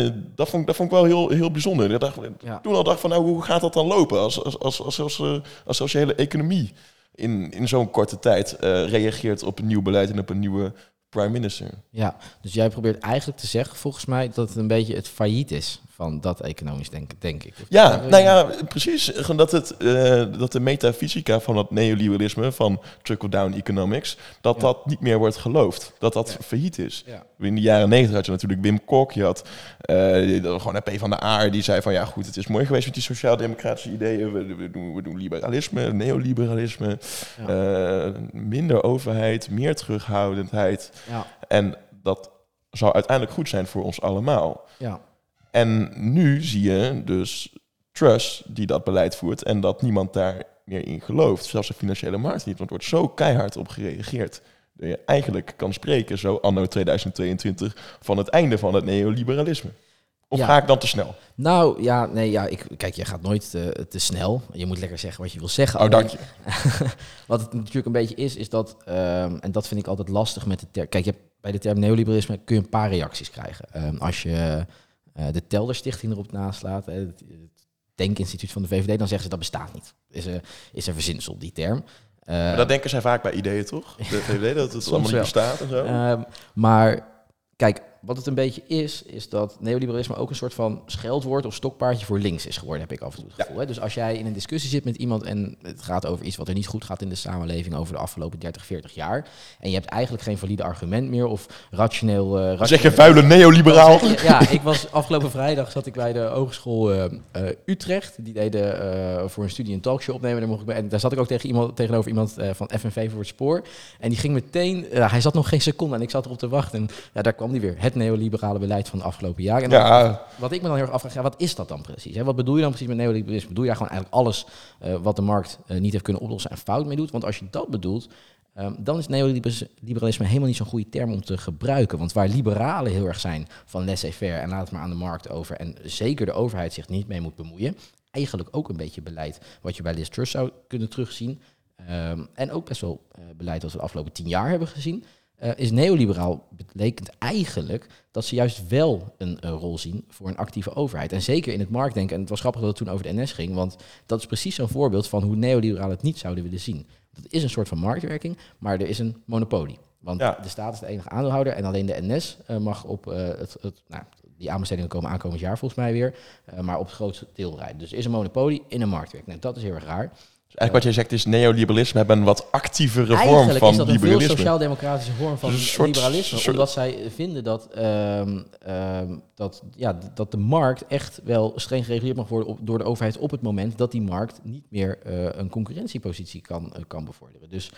eh, dat, vond, ik- dat vond ik wel heel, heel bijzonder. Ik dacht, Ja. Toen al dacht van, nou, hoe gaat dat dan lopen als, als, als, als, als, eh, als, als je hele economie in, in zo'n korte tijd eh, reageert op een nieuw beleid en op een nieuwe prime minister? ja, dus jij probeert eigenlijk te zeggen, volgens mij, dat het een beetje het failliet is van dat economisch denken, denk ik. Of- Ja, nou ja, precies. Gewoon dat, het, eh, dat de metafysica van dat neoliberalisme, van trickle-down economics, dat Ja. dat niet meer wordt geloofd. Dat dat Ja. failliet is. Ja. In de jaren negentig had je natuurlijk Wim Kok, je had eh, gewoon een P van de A, die zei van ja goed, het is mooi geweest met die sociaal-democratische ideeën. We, we, doen, we doen liberalisme, neoliberalisme, Ja. eh, minder overheid, meer terughoudendheid. Ja, En dat zou uiteindelijk goed zijn voor ons allemaal. ja. En nu zie je dus Truss die dat beleid voert en dat niemand daar meer in gelooft. Zelfs de financiële markt niet, want er wordt zo keihard op gereageerd. Dat je eigenlijk kan spreken, zo anno 2022, van het einde van het neoliberalisme. Of Ja. ga ik dan te snel? Nou ja, nee, ja, ik, kijk, je gaat nooit te, te snel. Je moet lekker zeggen wat je wil zeggen. Oh, dank je. *laughs* Wat het natuurlijk een beetje is, is dat, ehm, en dat vind ik altijd lastig met de term. Kijk, je hebt, bij de term neoliberalisme kun je een paar reacties krijgen. Ehm, als je eh, de Telder Stichting erop naslaat, hè, het, het Denkinstituut van de VVD, dan zeggen ze dat bestaat niet. Is een, is een verzinsel, die term. Eh, Maar dat denken zij vaak bij ideeën, toch? De *laughs* VVD, dat het allemaal niet bestaat en zo. Ehm, maar kijk, wat het een beetje is, is dat neoliberalisme ook een soort van scheldwoord of stokpaardje voor links is geworden, heb ik af en toe het gevoel. Hè? Dus als jij in een discussie zit met iemand en het gaat over iets wat er niet goed gaat in de samenleving over de afgelopen 30, 40 jaar, en je hebt eigenlijk geen valide argument meer of rationeel... eh, zeg je vuile neoliberaal. Ja, ik was afgelopen vrijdag zat ik bij de Hogeschool eh, eh, Utrecht. Die deden voor een studie een talkshow opnemen. Daar, mocht ik bij, en daar zat ik ook tegen iemand, tegenover iemand van FNV voor het spoor. En die ging meteen, hij zat nog geen seconde en ik zat erop te wachten. En ja, daar kwam die weer. Het neoliberale beleid van de afgelopen jaren. En Ja, wat ik me dan heel erg afvraag, ja, wat is dat dan precies? Hè? Wat bedoel je dan precies met neoliberalisme? Bedoel je daar gewoon eigenlijk alles eh, wat de markt eh, niet heeft kunnen oplossen en fout mee doet? Want als je dat bedoelt, ehm, dan is neoliberalisme helemaal niet zo'n goede term om te gebruiken. Want waar liberalen heel erg zijn van laissez-faire en laat het maar aan de markt over en zeker de overheid zich niet mee moet bemoeien, eigenlijk ook een beetje beleid wat je bij Liz Truss zou kunnen terugzien. Ehm, en ook best wel eh, beleid dat we de afgelopen tien jaar hebben gezien. Eh, is neoliberaal betekent eigenlijk dat ze juist wel een eh, rol zien voor een actieve overheid. En zeker in het marktdenken. En het was grappig dat het toen over de NS ging, want dat is precies zo'n voorbeeld van hoe neoliberalen het niet zouden willen zien. Dat is een soort van marktwerking, maar er is een monopolie. Want Ja. de staat is de enige aandeelhouder en alleen de NS eh, mag op het, het nou, die aanbestedingen komen aankomend jaar volgens mij weer, maar op het grootste deel rijden. Dus is een monopolie in een marktwerking. Nou, dat is heel erg raar. Eigenlijk wat jij zegt is neoliberalisme hebben een wat actievere vorm Eigenlijk van is dat een veel liberalisme. sociaal-democratische vorm van Dus een soort- liberalisme. soort- Omdat zij vinden dat, ehm, ehm, dat, ja, dat de markt echt wel streng gereguleerd mag worden op, door de overheid op het moment dat die markt niet meer eh, een concurrentiepositie kan, eh, kan bevorderen. Dus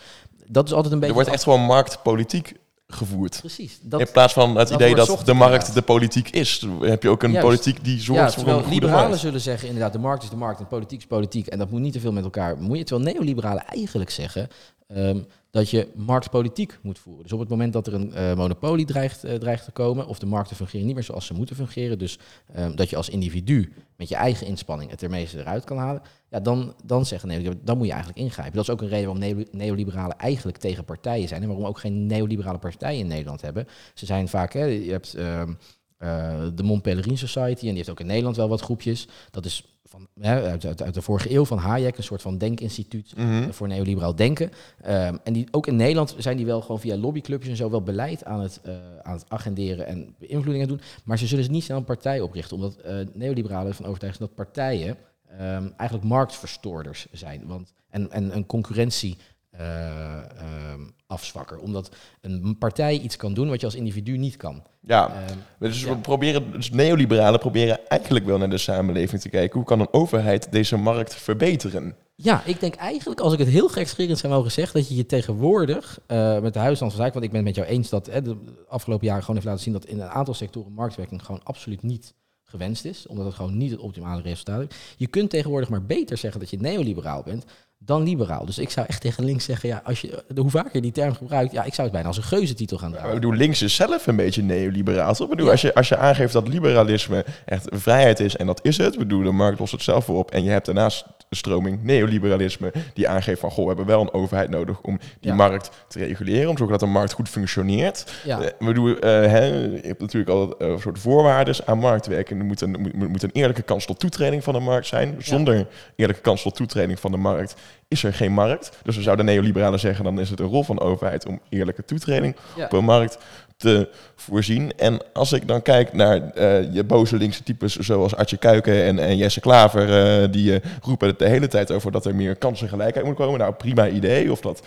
dat is altijd een beetje... Er wordt echt gewoon marktpolitiek gevoerd. Precies. Dat, in plaats van het dat idee dat de markt de politiek is, heb je ook een Juist. politiek die zorgt ja, voor een goede liberalen markt. zullen zeggen, inderdaad, de markt is de markt en politiek is politiek. En dat moet niet te veel met elkaar bemoeien. Terwijl neoliberalen eigenlijk zeggen ehm, dat je marktpolitiek moet voeren. Dus op het moment dat er een eh, monopolie dreigt, eh, dreigt te komen, of de markten fungeren niet meer zoals ze moeten fungeren, dus ehm, dat je als individu met je eigen inspanning het er eruit kan halen, ja, dan, dan zeggen neoliberalen, dan moet je eigenlijk ingrijpen. Dat is ook een reden waarom neo- neoliberalen eigenlijk tegen partijen zijn en waarom ook geen neoliberale partijen in Nederland hebben. Ze zijn vaak, hè, je hebt ehm, eh, de Mont Pelerin Society en die heeft ook in Nederland wel wat groepjes. Dat is van, hè, uit, uit, uit de vorige eeuw van Hayek, een soort van denkinstituut Mhm. eh, voor neoliberaal denken. Ehm, en die, ook in Nederland zijn die wel gewoon via lobbyclubjes en zo wel beleid aan het, eh, aan het agenderen en beïnvloedingen doen. Maar ze zullen niet snel een partij oprichten, omdat eh, neoliberalen ervan overtuigd zijn dat partijen ehm, eigenlijk marktverstoorders zijn. Want, en, en een concurrentie ehm, afzwakker. Omdat een partij iets kan doen wat je als individu niet kan. Ja, Ehm, dus ja. we proberen, dus neoliberalen proberen eigenlijk wel naar de samenleving te kijken. Hoe kan een overheid deze markt verbeteren? Ja, ik denk eigenlijk, als ik het heel gekscherend zou mogen zeggen, dat je je tegenwoordig eh, met de huisstand van zaken, want ik ben het met jou eens dat hè, de afgelopen jaren gewoon heeft laten zien dat in een aantal sectoren marktwerking gewoon absoluut niet gewenst is, omdat het gewoon niet het optimale resultaat heeft. Je kunt tegenwoordig maar beter zeggen dat je neoliberaal bent dan liberaal. Dus ik zou echt tegen links zeggen, ja, als je, hoe vaker je die term gebruikt, ja, ik zou het bijna als een geuzetitel gaan dragen. ik bedoel, links is zelf een beetje neoliberaal. Toch? Ik bedoel, Ja. als, je, als je aangeeft dat liberalisme echt vrijheid is, en dat is het. Bedoel, de markt lost het zelf op. En je hebt daarnaast stroming neoliberalisme, die aangeeft van, goh, we hebben wel een overheid nodig om die Ja. markt te reguleren, om te zorgen dat de markt goed functioneert. Ja. Eh, Ik bedoel, eh, hè, je hebt natuurlijk al een soort voorwaarden aan marktwerking. Er moet een, moet, moet een eerlijke kans tot toetreding van de markt zijn. Zonder eerlijke kans tot toetreding van de markt is er geen markt. Dus we zouden neoliberalen zeggen, dan is het een rol van de overheid om eerlijke toetreding Ja. op een markt te voorzien. En als ik dan kijk naar eh, je boze linkse types zoals Artje Kuiken en, en Jesse Klaver, eh, die eh, roepen het de hele tijd over dat er meer kansengelijkheid moet komen. Nou, prima idee. Of dat,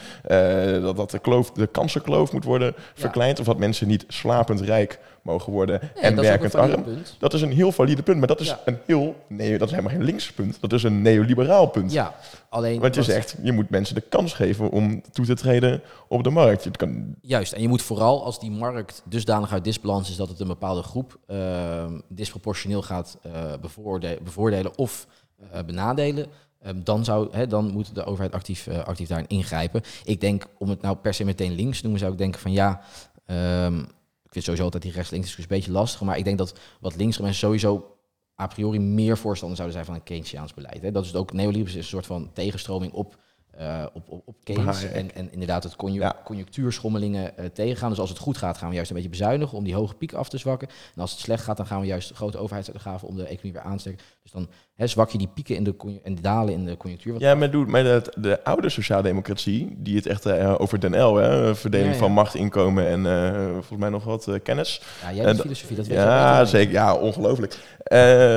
dat, dat de, kloof, de kansenkloof moet worden verkleind. Of dat mensen niet slapend rijk mogen worden Nee, en werkend arm. punt. Dat is een heel valide punt, maar dat is Ja. een heel nee, dat is helemaal geen links punt. Dat is een neoliberaal punt. Ja, alleen... Want je zegt, je moet mensen de kans geven om toe te treden op de markt. Het kan, Juist, en je moet vooral als die markt dusdanig uit disbalans is dat het een bepaalde groep ehm, disproportioneel gaat eh, bevoorde- bevoordelen of eh, benadelen, ehm, dan, zou, dan moet de overheid actief, eh, actief daarin ingrijpen. Ik denk, om het nou per se meteen links te noemen, zou ik denken van ja, ehm, ik vind sowieso altijd die rechts-links discussie een beetje lastig, maar ik denk dat wat linkse mensen sowieso a priori meer voorstander zouden zijn van een Keynesiaans beleid. Hè. Dat is het ook, neoliberalisme is een soort van tegenstroming op eh, op, op, op Keynes. En, en inderdaad het conju Ja. conjunctuurschommelingen eh, tegengaan. Dus als het goed gaat, gaan we juist een beetje bezuinigen om die hoge piek af te zwakken. En als het slecht gaat, dan gaan we juist grote overheidsuitgaven om de economie weer aan te sterken. Dus dan hè, zwak je die pieken in de en dalen in de conjunctuur. wat Ja, maar, doe, maar de, de oude sociaaldemocratie, die het echt eh, over Den L, hè, verdeling Ja, ja. van macht, inkomen en eh, volgens mij nog wat eh, kennis. Ja, jij hebt filosofie, dat weet je Ja, ik. zeker. Ja, ongelooflijk.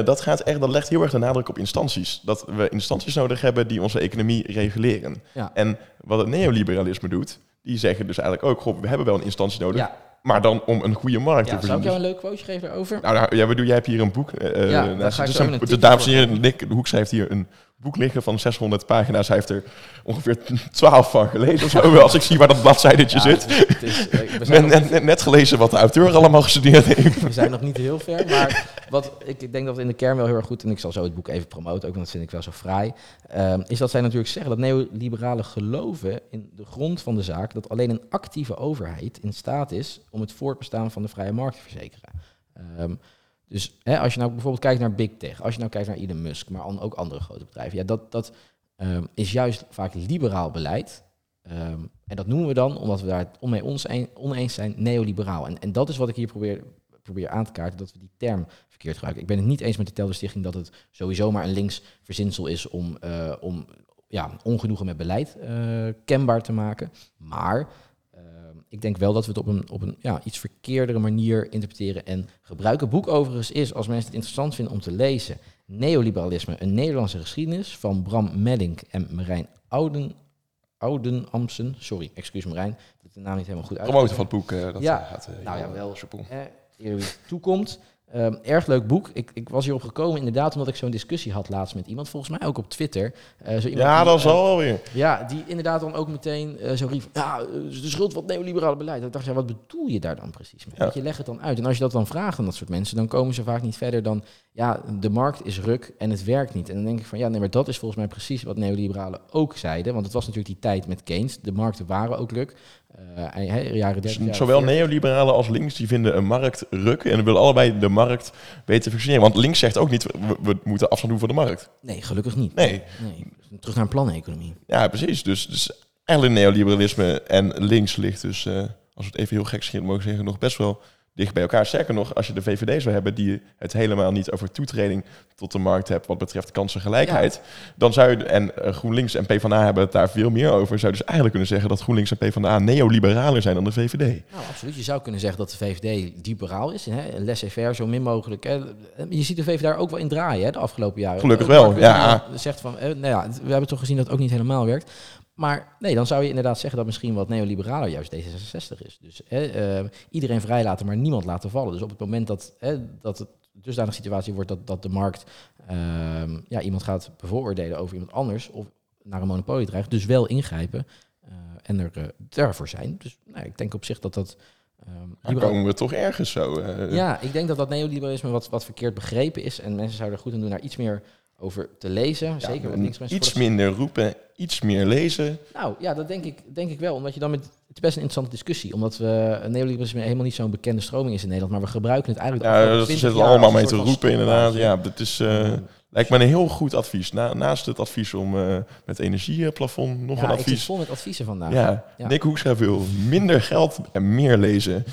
Dat, gaat echt, dat legt heel erg de nadruk op instanties. Dat we instanties nodig hebben die onze economie reguleren. Ja. En wat het neoliberalisme doet, die zeggen dus eigenlijk ook, goh, we hebben wel een instantie nodig, Ja, maar dan om een goede markt ja, te zou voorzien. ik jou een leuk quoteje geven daarover? Nou, nou, ja, bedoel, jij hebt hier een boek. eh, Ja, daar ga ik dus zo een- dames en heren, Nick de Hoek schrijft hier een boek liggen van 600 pagina's. Hij heeft er ongeveer 12 van gelezen of zo. *laughs* Als ik zie waar dat bladzijdertje Ja, zit. het- is, eh, we, *laughs* zijn Net, gelezen wat de auteur allemaal gestudeerd heeft. we zijn nog niet heel ver, maar wat ik, denk dat in de kern wel heel erg goed, en ik zal zo het boek even promoten, ook want dat vind ik wel zo fraai, ehm, is dat zij natuurlijk zeggen dat neoliberalen geloven in de grond van de zaak dat alleen een actieve overheid in staat is om het voortbestaan van de vrije markt te verzekeren. Ehm, dus hè, als je nou bijvoorbeeld kijkt naar Big Tech, als je nou kijkt naar Elon Musk, maar ook andere grote bedrijven, ja, dat, dat ehm, is juist vaak liberaal beleid. Ehm, en dat noemen we dan, omdat we daar oneens zijn, neoliberaal. En, en dat is wat ik hier probeer, probeer aan te kaarten, dat we die term verkeerd gebruiken. Ik ben het niet eens met de Telder Stichting dat het sowieso maar een links verzinsel is om, eh, om ja, ongenoegen met beleid eh, kenbaar te maken. Maar ik denk wel dat we het op een, op een ja, iets verkeerdere manier interpreteren en gebruiken. Boek overigens is, als mensen het interessant vinden om te lezen, Neoliberalisme, een Nederlandse geschiedenis van Bram Mellink en Marijn Ouden, Oudenamsen. Sorry, excuus Marijn, dat de naam niet helemaal goed uit. Promoten van het boek. eh, dat Ja. gaat, eh, Nou ja, wel. Eh, wie het toekomt. Ehm, erg leuk boek. Ik, ik was hierop gekomen inderdaad omdat ik zo'n discussie had laatst met iemand, volgens mij ook op Twitter. Eh, zo iemand Ja, die, dat eh, zal wel weer. ja, die inderdaad dan ook meteen eh, zo riep, ja, eh, is de schuld van het neoliberale beleid. Ik dacht, ja, wat bedoel je daar dan precies mee? Ja. Je legt het dan uit. En als je dat dan vraagt aan dat soort mensen, dan komen ze vaak niet verder dan, ja, de markt is ruk en het werkt niet. En dan denk ik van, ja, nee, maar dat is volgens mij precies wat neoliberalen ook zeiden. Want het was natuurlijk die tijd met Keynes. De markten waren ook ruk. Eh, en, hè, jaren 30, Dus jaren zowel 40. neoliberalen als links die vinden een markt ruk en willen allebei de markt beter functioneren. Want links zegt ook niet, we, we moeten afstand doen van de markt. Nee, gelukkig niet. Nee, Nee, terug naar een planeconomie. ja precies. Dus, dus eigenlijk neoliberalisme en links ligt dus, eh, als we het even heel gek schiet mogen zeggen, nog best wel dicht bij elkaar. Sterker nog, als je de VVD zou hebben die het helemaal niet over toetreding tot de markt hebt wat betreft kansengelijkheid, dan zou je, en eh, GroenLinks en PvdA hebben het daar veel meer over, zou je dus eigenlijk kunnen zeggen dat GroenLinks en PvdA neoliberaler zijn dan de VVD. Nou, absoluut. Je zou kunnen zeggen dat de VVD liberaal is. Hè? Laissez-faire, zo min mogelijk. Hè? Je ziet de VVD daar ook wel in draaien hè, de afgelopen jaren. Gelukkig Eh, wel, ja. Zegt van, eh, nou ja, we hebben toch gezien dat het ook niet helemaal werkt. Maar nee, dan zou je inderdaad zeggen dat misschien wat neoliberaler juist D66 is. Dus hè, eh, iedereen vrijlaten, maar niemand laten vallen. Dus op het moment dat, hè, dat het dusdanig situatie wordt dat, dat de markt ehm, ja, iemand gaat bevooroordelen over iemand anders of naar een monopolie dreigt, dus wel ingrijpen eh, en er eh, daarvoor zijn. Dus nou, ik denk op zich dat dat... ehm, Dan liberaal- komen we toch ergens zo. ja, ik denk dat dat neoliberalisme wat, wat verkeerd begrepen is. En mensen zouden er goed aan doen daar iets meer over te lezen. Ja, Zeker wat links. Iets minder roepen, iets meer lezen. Nou ja, dat denk ik, denk ik wel. Omdat je dan met. Het is best een interessante discussie. Omdat we neoliberalisme helemaal niet zo'n bekende stroming is in Nederland. Maar we gebruiken het eigenlijk. Ja, dat 20 zitten we jaar allemaal mee te roepen inderdaad. Ja, dat is, eh, lijkt me een heel goed advies. Na, naast het advies om eh, met energieplafond nog Ja, een ik advies. vol met adviezen vandaag. Ja, Ja. Nick Hoekstra wil minder geld en meer lezen.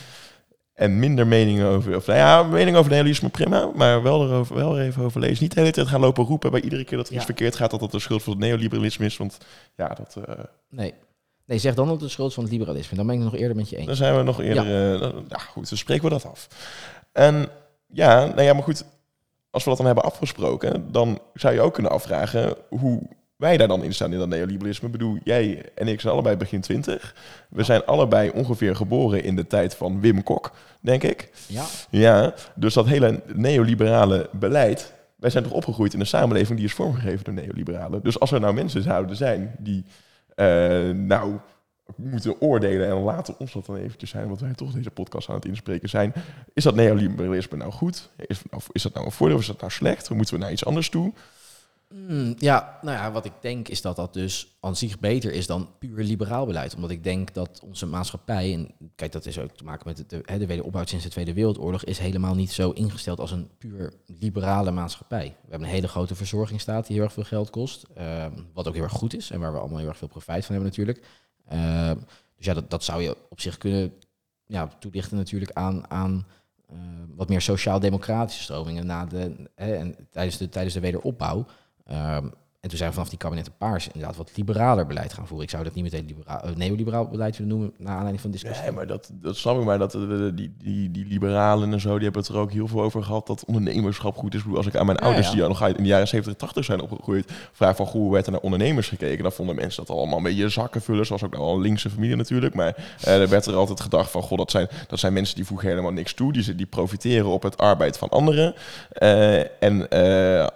En minder meningen over... Of, nou ja, mening over neoliberalisme prima, maar wel, erover, wel er even over lezen. Niet de hele tijd gaan lopen roepen bij iedere keer dat er Ja. iets verkeerd gaat... dat dat de schuld van het neoliberalisme is. Want ja, dat, eh, Nee. nee, zeg dan dat het de schuld van het liberalisme. Dan ben ik het nog eerder met je eens. Dan zijn we nog eerder. eh, dan- ja, goed, dan spreken we dat af. En ja, nou ja, maar goed. Als we dat dan hebben afgesproken, dan zou je ook kunnen afvragen hoe wij daar dan in staan in dat neoliberalisme. Ik bedoel, jij en ik zijn allebei begin twintig. We zijn allebei ongeveer geboren in de tijd van Wim Kok, denk ik. Ja, Ja, dus dat hele neoliberale beleid. Wij zijn toch opgegroeid in een samenleving die is vormgegeven door neoliberalen. Dus als er nou mensen zouden zijn die eh, nou moeten oordelen en laten ons dat dan eventjes zijn, want wij toch deze podcast aan het inspreken zijn. Is dat neoliberalisme nou goed? Is, of is dat nou een voordeel of is dat nou slecht? Of moeten we naar iets anders toe? Hmm, ja, nou ja, wat ik denk is dat dat dus aan zich beter is dan puur liberaal beleid. Omdat ik denk dat onze maatschappij, en kijk, dat is ook te maken met de, de, de wederopbouw sinds de Tweede Wereldoorlog, is helemaal niet zo ingesteld als een puur liberale maatschappij. We hebben een hele grote verzorgingsstaat die heel erg veel geld kost, ehm, wat ook heel erg goed is en waar we allemaal heel erg veel profijt van hebben natuurlijk. Ehm, dus ja, dat, dat zou je op zich kunnen ja, toelichten natuurlijk aan, aan uh, wat meer sociaal-democratische stromingen na de, en tijdens, de, tijdens de wederopbouw. Um, en toen zijn we vanaf die kabinetten Paars inderdaad wat liberaler beleid gaan voeren. Ik zou dat niet meteen liberaal, uh, neoliberaal beleid willen noemen, naar aanleiding van discussie. Nee, maar dat, dat snap ik maar. Dat, uh, die, die, die liberalen en zo, die hebben het er ook heel veel over gehad dat ondernemerschap goed is. Als ik aan mijn ja, ouders, ja. die nog in de jaren 70 80 zijn opgegroeid, vraag van hoe werd er naar ondernemers gekeken. Dan vonden mensen dat allemaal een beetje zakkenvullers. zoals ook nou een linkse familie natuurlijk. Maar uh, er werd er altijd gedacht van, god, dat zijn, dat zijn mensen die voegen helemaal niks toe. Die, die profiteren op het arbeid van anderen. Uh, en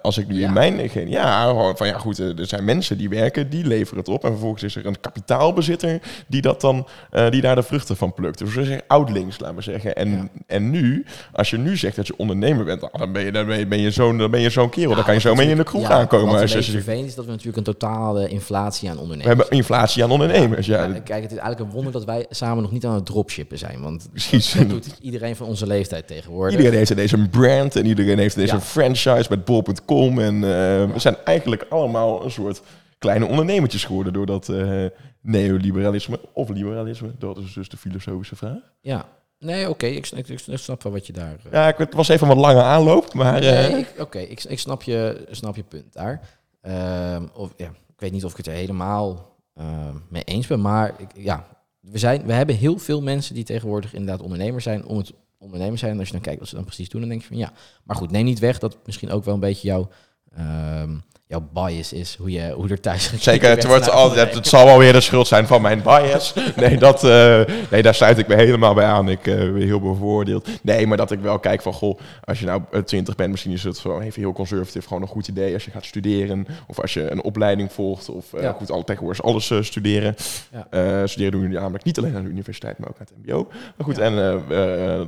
als ik nu ja. in mijn... Ja, van ja, goed, er zijn mensen die werken, die leveren het op. En vervolgens is er een kapitaalbezitter die, dat dan, uh, die daar de vruchten van plukt. Dus we zeggen oudlings, laten we zeggen. En, ja. en nu, als je nu zegt dat je ondernemer bent, dan ben je, dan ben je, ben je zo'n zo kerel. Ja, dan kan je zo mee in de kroeg ja, aankomen. Wat als je vervelend is dat we natuurlijk een totale inflatie aan ondernemers We hebben inflatie aan ondernemers, ja. ja. Kijk, het is eigenlijk een wonder dat wij samen nog niet aan het dropshippen zijn. Want Precies. dat doet iedereen van onze leeftijd tegenwoordig. Iedereen heeft deze brand en iedereen heeft deze franchise met bol.com. En uh, we zijn eigenlijk allemaal een soort kleine ondernemertjes geworden door dat uh, neoliberalisme of liberalisme. Dat is dus de filosofische vraag. Ja, nee, oké, okay. ik, ik, ik, snap wel wat je daar... Uh... Ja, ik, het was even een wat lange aanloop, maar... Uh... Nee, oké, okay. ik, ik snap, je, snap je punt daar. of, ja, ik weet niet of ik het er helemaal mee eens ben, maar ik, ja, we, zijn, we hebben heel veel mensen die tegenwoordig inderdaad ondernemer zijn om het ondernemer zijn. En als je dan kijkt wat ze dan precies doen, dan denk je van ja. Maar goed, neem niet weg dat misschien ook wel een beetje jouw... Um, jouw bias is, hoe, je, hoe er thuis Zeker, het, wordt altijd, het zal wel weer de schuld zijn van mijn bias. *laughs* Nee, dat, uh, nee daar sluit ik me helemaal bij aan. Ik uh, ben heel bevoordeeld. Nee, maar dat ik wel kijk van, goh, als je nou twintig bent, misschien is het gewoon even heel conservatief, gewoon een goed idee als je gaat studeren. Of als je een opleiding volgt, of uh, ja. goed, alle, tegenwoordig alles studeren. Ja. studeren doen jullie namelijk niet alleen aan de universiteit, maar ook aan het mbo. Maar goed, ja. en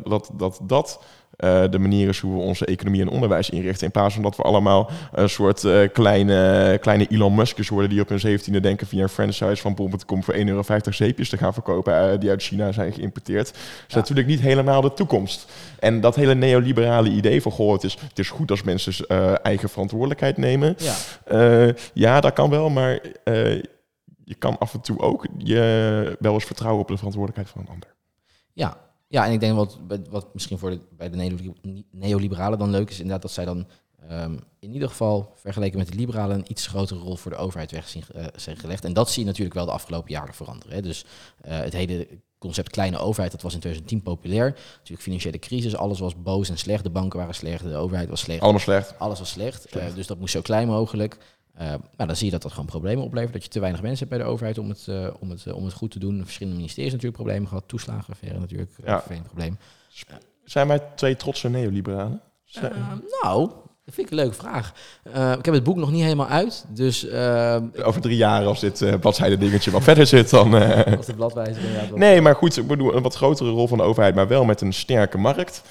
dat, dat, dat uh, de manier is hoe we onze economie en onderwijs inrichten. In plaats van dat we allemaal een soort uh, kleine, kleine Elon Musk's worden die op hun zeventiende denken via een franchise van bol.com voor 1,50 euro zeepjes te gaan verkopen uh, die uit China zijn geïmporteerd. Dat is ja. natuurlijk niet helemaal de toekomst. En dat hele neoliberale idee van goh, het is, het is goed als mensen eigen verantwoordelijkheid nemen. Ja, ja dat kan wel, maar je kan af en toe ook je wel eens vertrouwen op de verantwoordelijkheid van een ander. Ja, ja, en ik denk wat, wat misschien voor de, bij de neoliberalen dan leuk is, inderdaad dat zij dan um, in ieder geval vergeleken met de liberalen een iets grotere rol voor de overheid weg zien, uh, zijn gelegd. En dat zie je natuurlijk wel de afgelopen jaren veranderen. Hè. Dus uh, het hele concept kleine overheid, dat was in 2010 populair. Natuurlijk financiële crisis, alles was boos en slecht. De banken waren slecht, de overheid was slecht. Allemaal slecht. Alles was slecht. slecht. Uh, dus dat moest zo klein mogelijk. Uh, nou, dan zie je dat dat gewoon problemen oplevert. Dat je te weinig mensen hebt bij de overheid om het, uh, om het, uh, om het goed te doen. Verschillende ministeries natuurlijk problemen gehad. Toeslagenaffaire natuurlijk, ja. een probleem. Zijn wij twee trotse neoliberalen? nou, dat vind ik een leuke vraag. ik heb het boek nog niet helemaal uit, dus... Over drie jaar, als dit bladzijde dingetje wat verder zit, dan... als de bladwijzer inderdaad... Nee, maar goed, ik bedoel, een wat grotere rol van de overheid, maar wel met een sterke markt.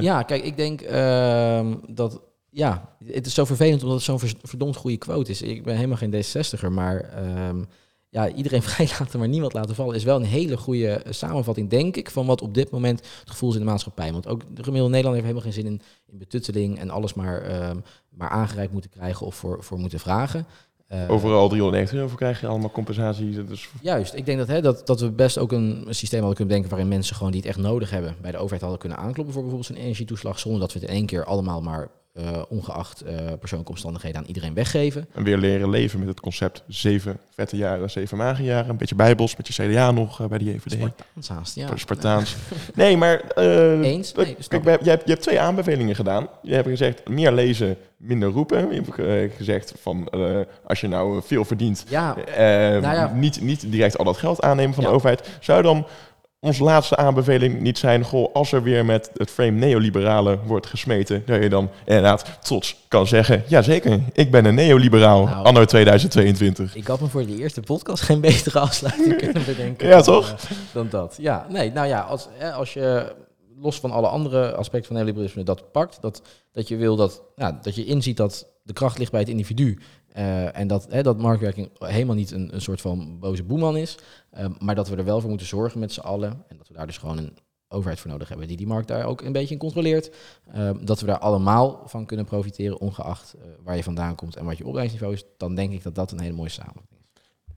Ja, kijk, ik denk ehm, dat ja, het is zo vervelend omdat het zo'n verdomd goede quote is. Ik ben helemaal geen D66er, maar um, ja, iedereen *laughs* vrij laten, maar niemand laten vallen, is wel een hele goede samenvatting, denk ik, van wat op dit moment het gevoel is in de maatschappij. Want ook de gemiddelde Nederlander heeft helemaal geen zin in, in betutteling en alles maar, um, maar aangereikt moeten krijgen of voor, voor moeten vragen. Uh, Overal 390 euro voor krijg je allemaal compensatie. Dus... Juist, ik denk dat, hè, dat, dat we best ook een, een systeem hadden kunnen denken waarin mensen gewoon die het echt nodig hebben bij de overheid hadden kunnen aankloppen voor bijvoorbeeld een energietoeslag, zonder dat we het in één keer allemaal maar uh, ongeacht uh, persoonlijke omstandigheden aan iedereen weggeven. En weer leren leven met het concept zeven vette jaren, zeven magische jaren. Een beetje bijbels, met je CDA nog uh, bij die EVD. Spartaans haast, ja. Spartaans. nee, maar... Eens? Nee, kijk, je, hebt, je hebt twee aanbevelingen gedaan. Je hebt gezegd, meer lezen, minder roepen. Je hebt gezegd van, als je nou veel verdient... Ja. Nou ja. Niet, niet direct al dat geld aannemen van ja. de overheid. Zou dan onze laatste aanbeveling niet zijn, goh, als er weer met het frame neoliberale wordt gesmeten, dat je dan inderdaad trots kan zeggen, jazeker, ik ben een neoliberaal, nou, anno 2022. Ik had me voor de eerste podcast geen betere afsluiting kunnen bedenken ja, dan, toch? Uh, dan dat. Ja, nee, nou ja, als, als je los van alle andere aspecten van neoliberalisme, dat pakt. Dat, dat je wil dat, dat je inziet dat de kracht ligt bij het individu. eh, en dat, hè, dat marktwerking helemaal niet een, een soort van boze boeman is. eh, maar dat we er wel voor moeten zorgen met z'n allen. En dat we daar dus gewoon een overheid voor nodig hebben die die markt daar ook een beetje in controleert. eh, dat we daar allemaal van kunnen profiteren, ongeacht waar je vandaan komt en wat je opleidingsniveau is. Dan denk ik dat dat een hele mooie samenvatting is.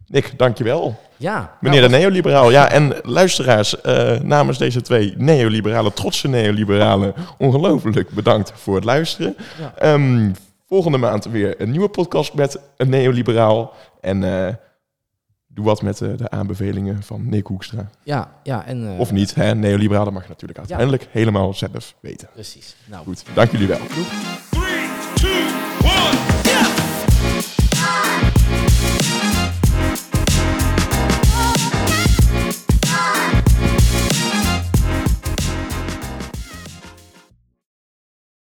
Nick, dankjewel. Ja, Meneer nou, de neoliberaal. Ja, en luisteraars, eh, namens deze twee neoliberale, trotse neoliberalen, ongelooflijk bedankt voor het luisteren. Ja. Ehm, volgende maand weer een nieuwe podcast met een neoliberaal. En eh, doe wat met eh, de aanbevelingen van Nick Hoekstra. ja, ja, en... eh, Of niet, hè? neoliberalen mag je natuurlijk uiteindelijk helemaal zelf weten. Precies. Nou, Goed, dank jullie wel. Three, two,